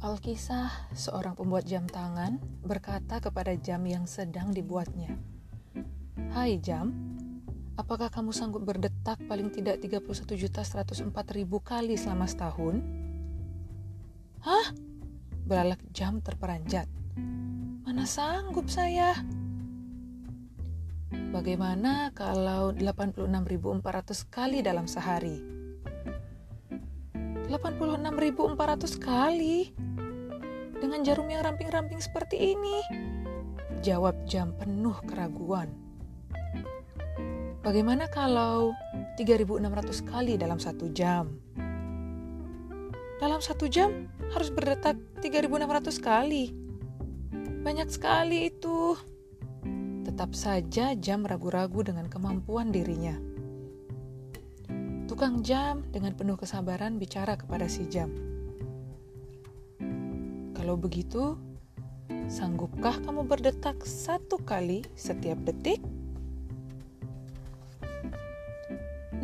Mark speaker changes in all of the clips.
Speaker 1: Alkisah, seorang pembuat jam tangan, berkata kepada jam yang sedang dibuatnya, Hai jam, apakah kamu sanggup berdetak paling tidak 31.104.000 kali selama setahun? Hah? Belalak jam terperanjat. Mana sanggup saya? Bagaimana kalau 86.400 kali dalam sehari? 86.400 kali? Dengan jarum yang ramping-ramping seperti ini? Jawab jam penuh keraguan. Bagaimana kalau 3600 kali dalam satu jam? Dalam satu jam harus berdetak 3600 kali. Banyak sekali itu. Tetap saja jam ragu-ragu dengan kemampuan dirinya. Tukang jam dengan penuh kesabaran bicara kepada si jam. Kalau begitu, sanggupkah kamu berdetak satu kali setiap detik?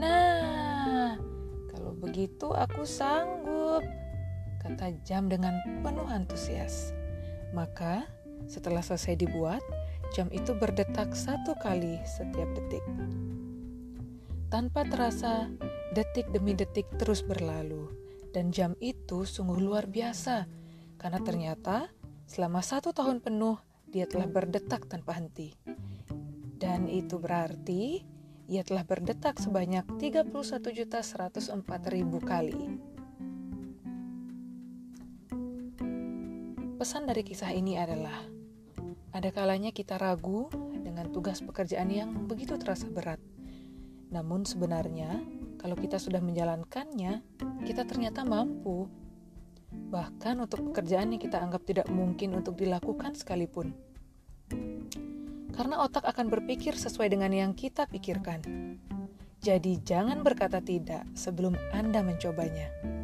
Speaker 1: Nah, kalau begitu aku sanggup, kata jam dengan penuh antusias. Maka, setelah selesai dibuat, jam itu berdetak satu kali setiap detik. Tanpa terasa, detik demi detik terus berlalu, dan jam itu sungguh luar biasa karena ternyata selama satu tahun penuh dia telah berdetak tanpa henti. Dan itu berarti ia telah berdetak sebanyak 31.104.000 kali. Pesan dari kisah ini adalah, ada kalanya kita ragu dengan tugas pekerjaan yang begitu terasa berat. Namun sebenarnya, kalau kita sudah menjalankannya, kita ternyata mampu bahkan untuk pekerjaan yang kita anggap tidak mungkin untuk dilakukan sekalipun. Karena otak akan berpikir sesuai dengan yang kita pikirkan. Jadi, jangan berkata tidak sebelum Anda mencobanya.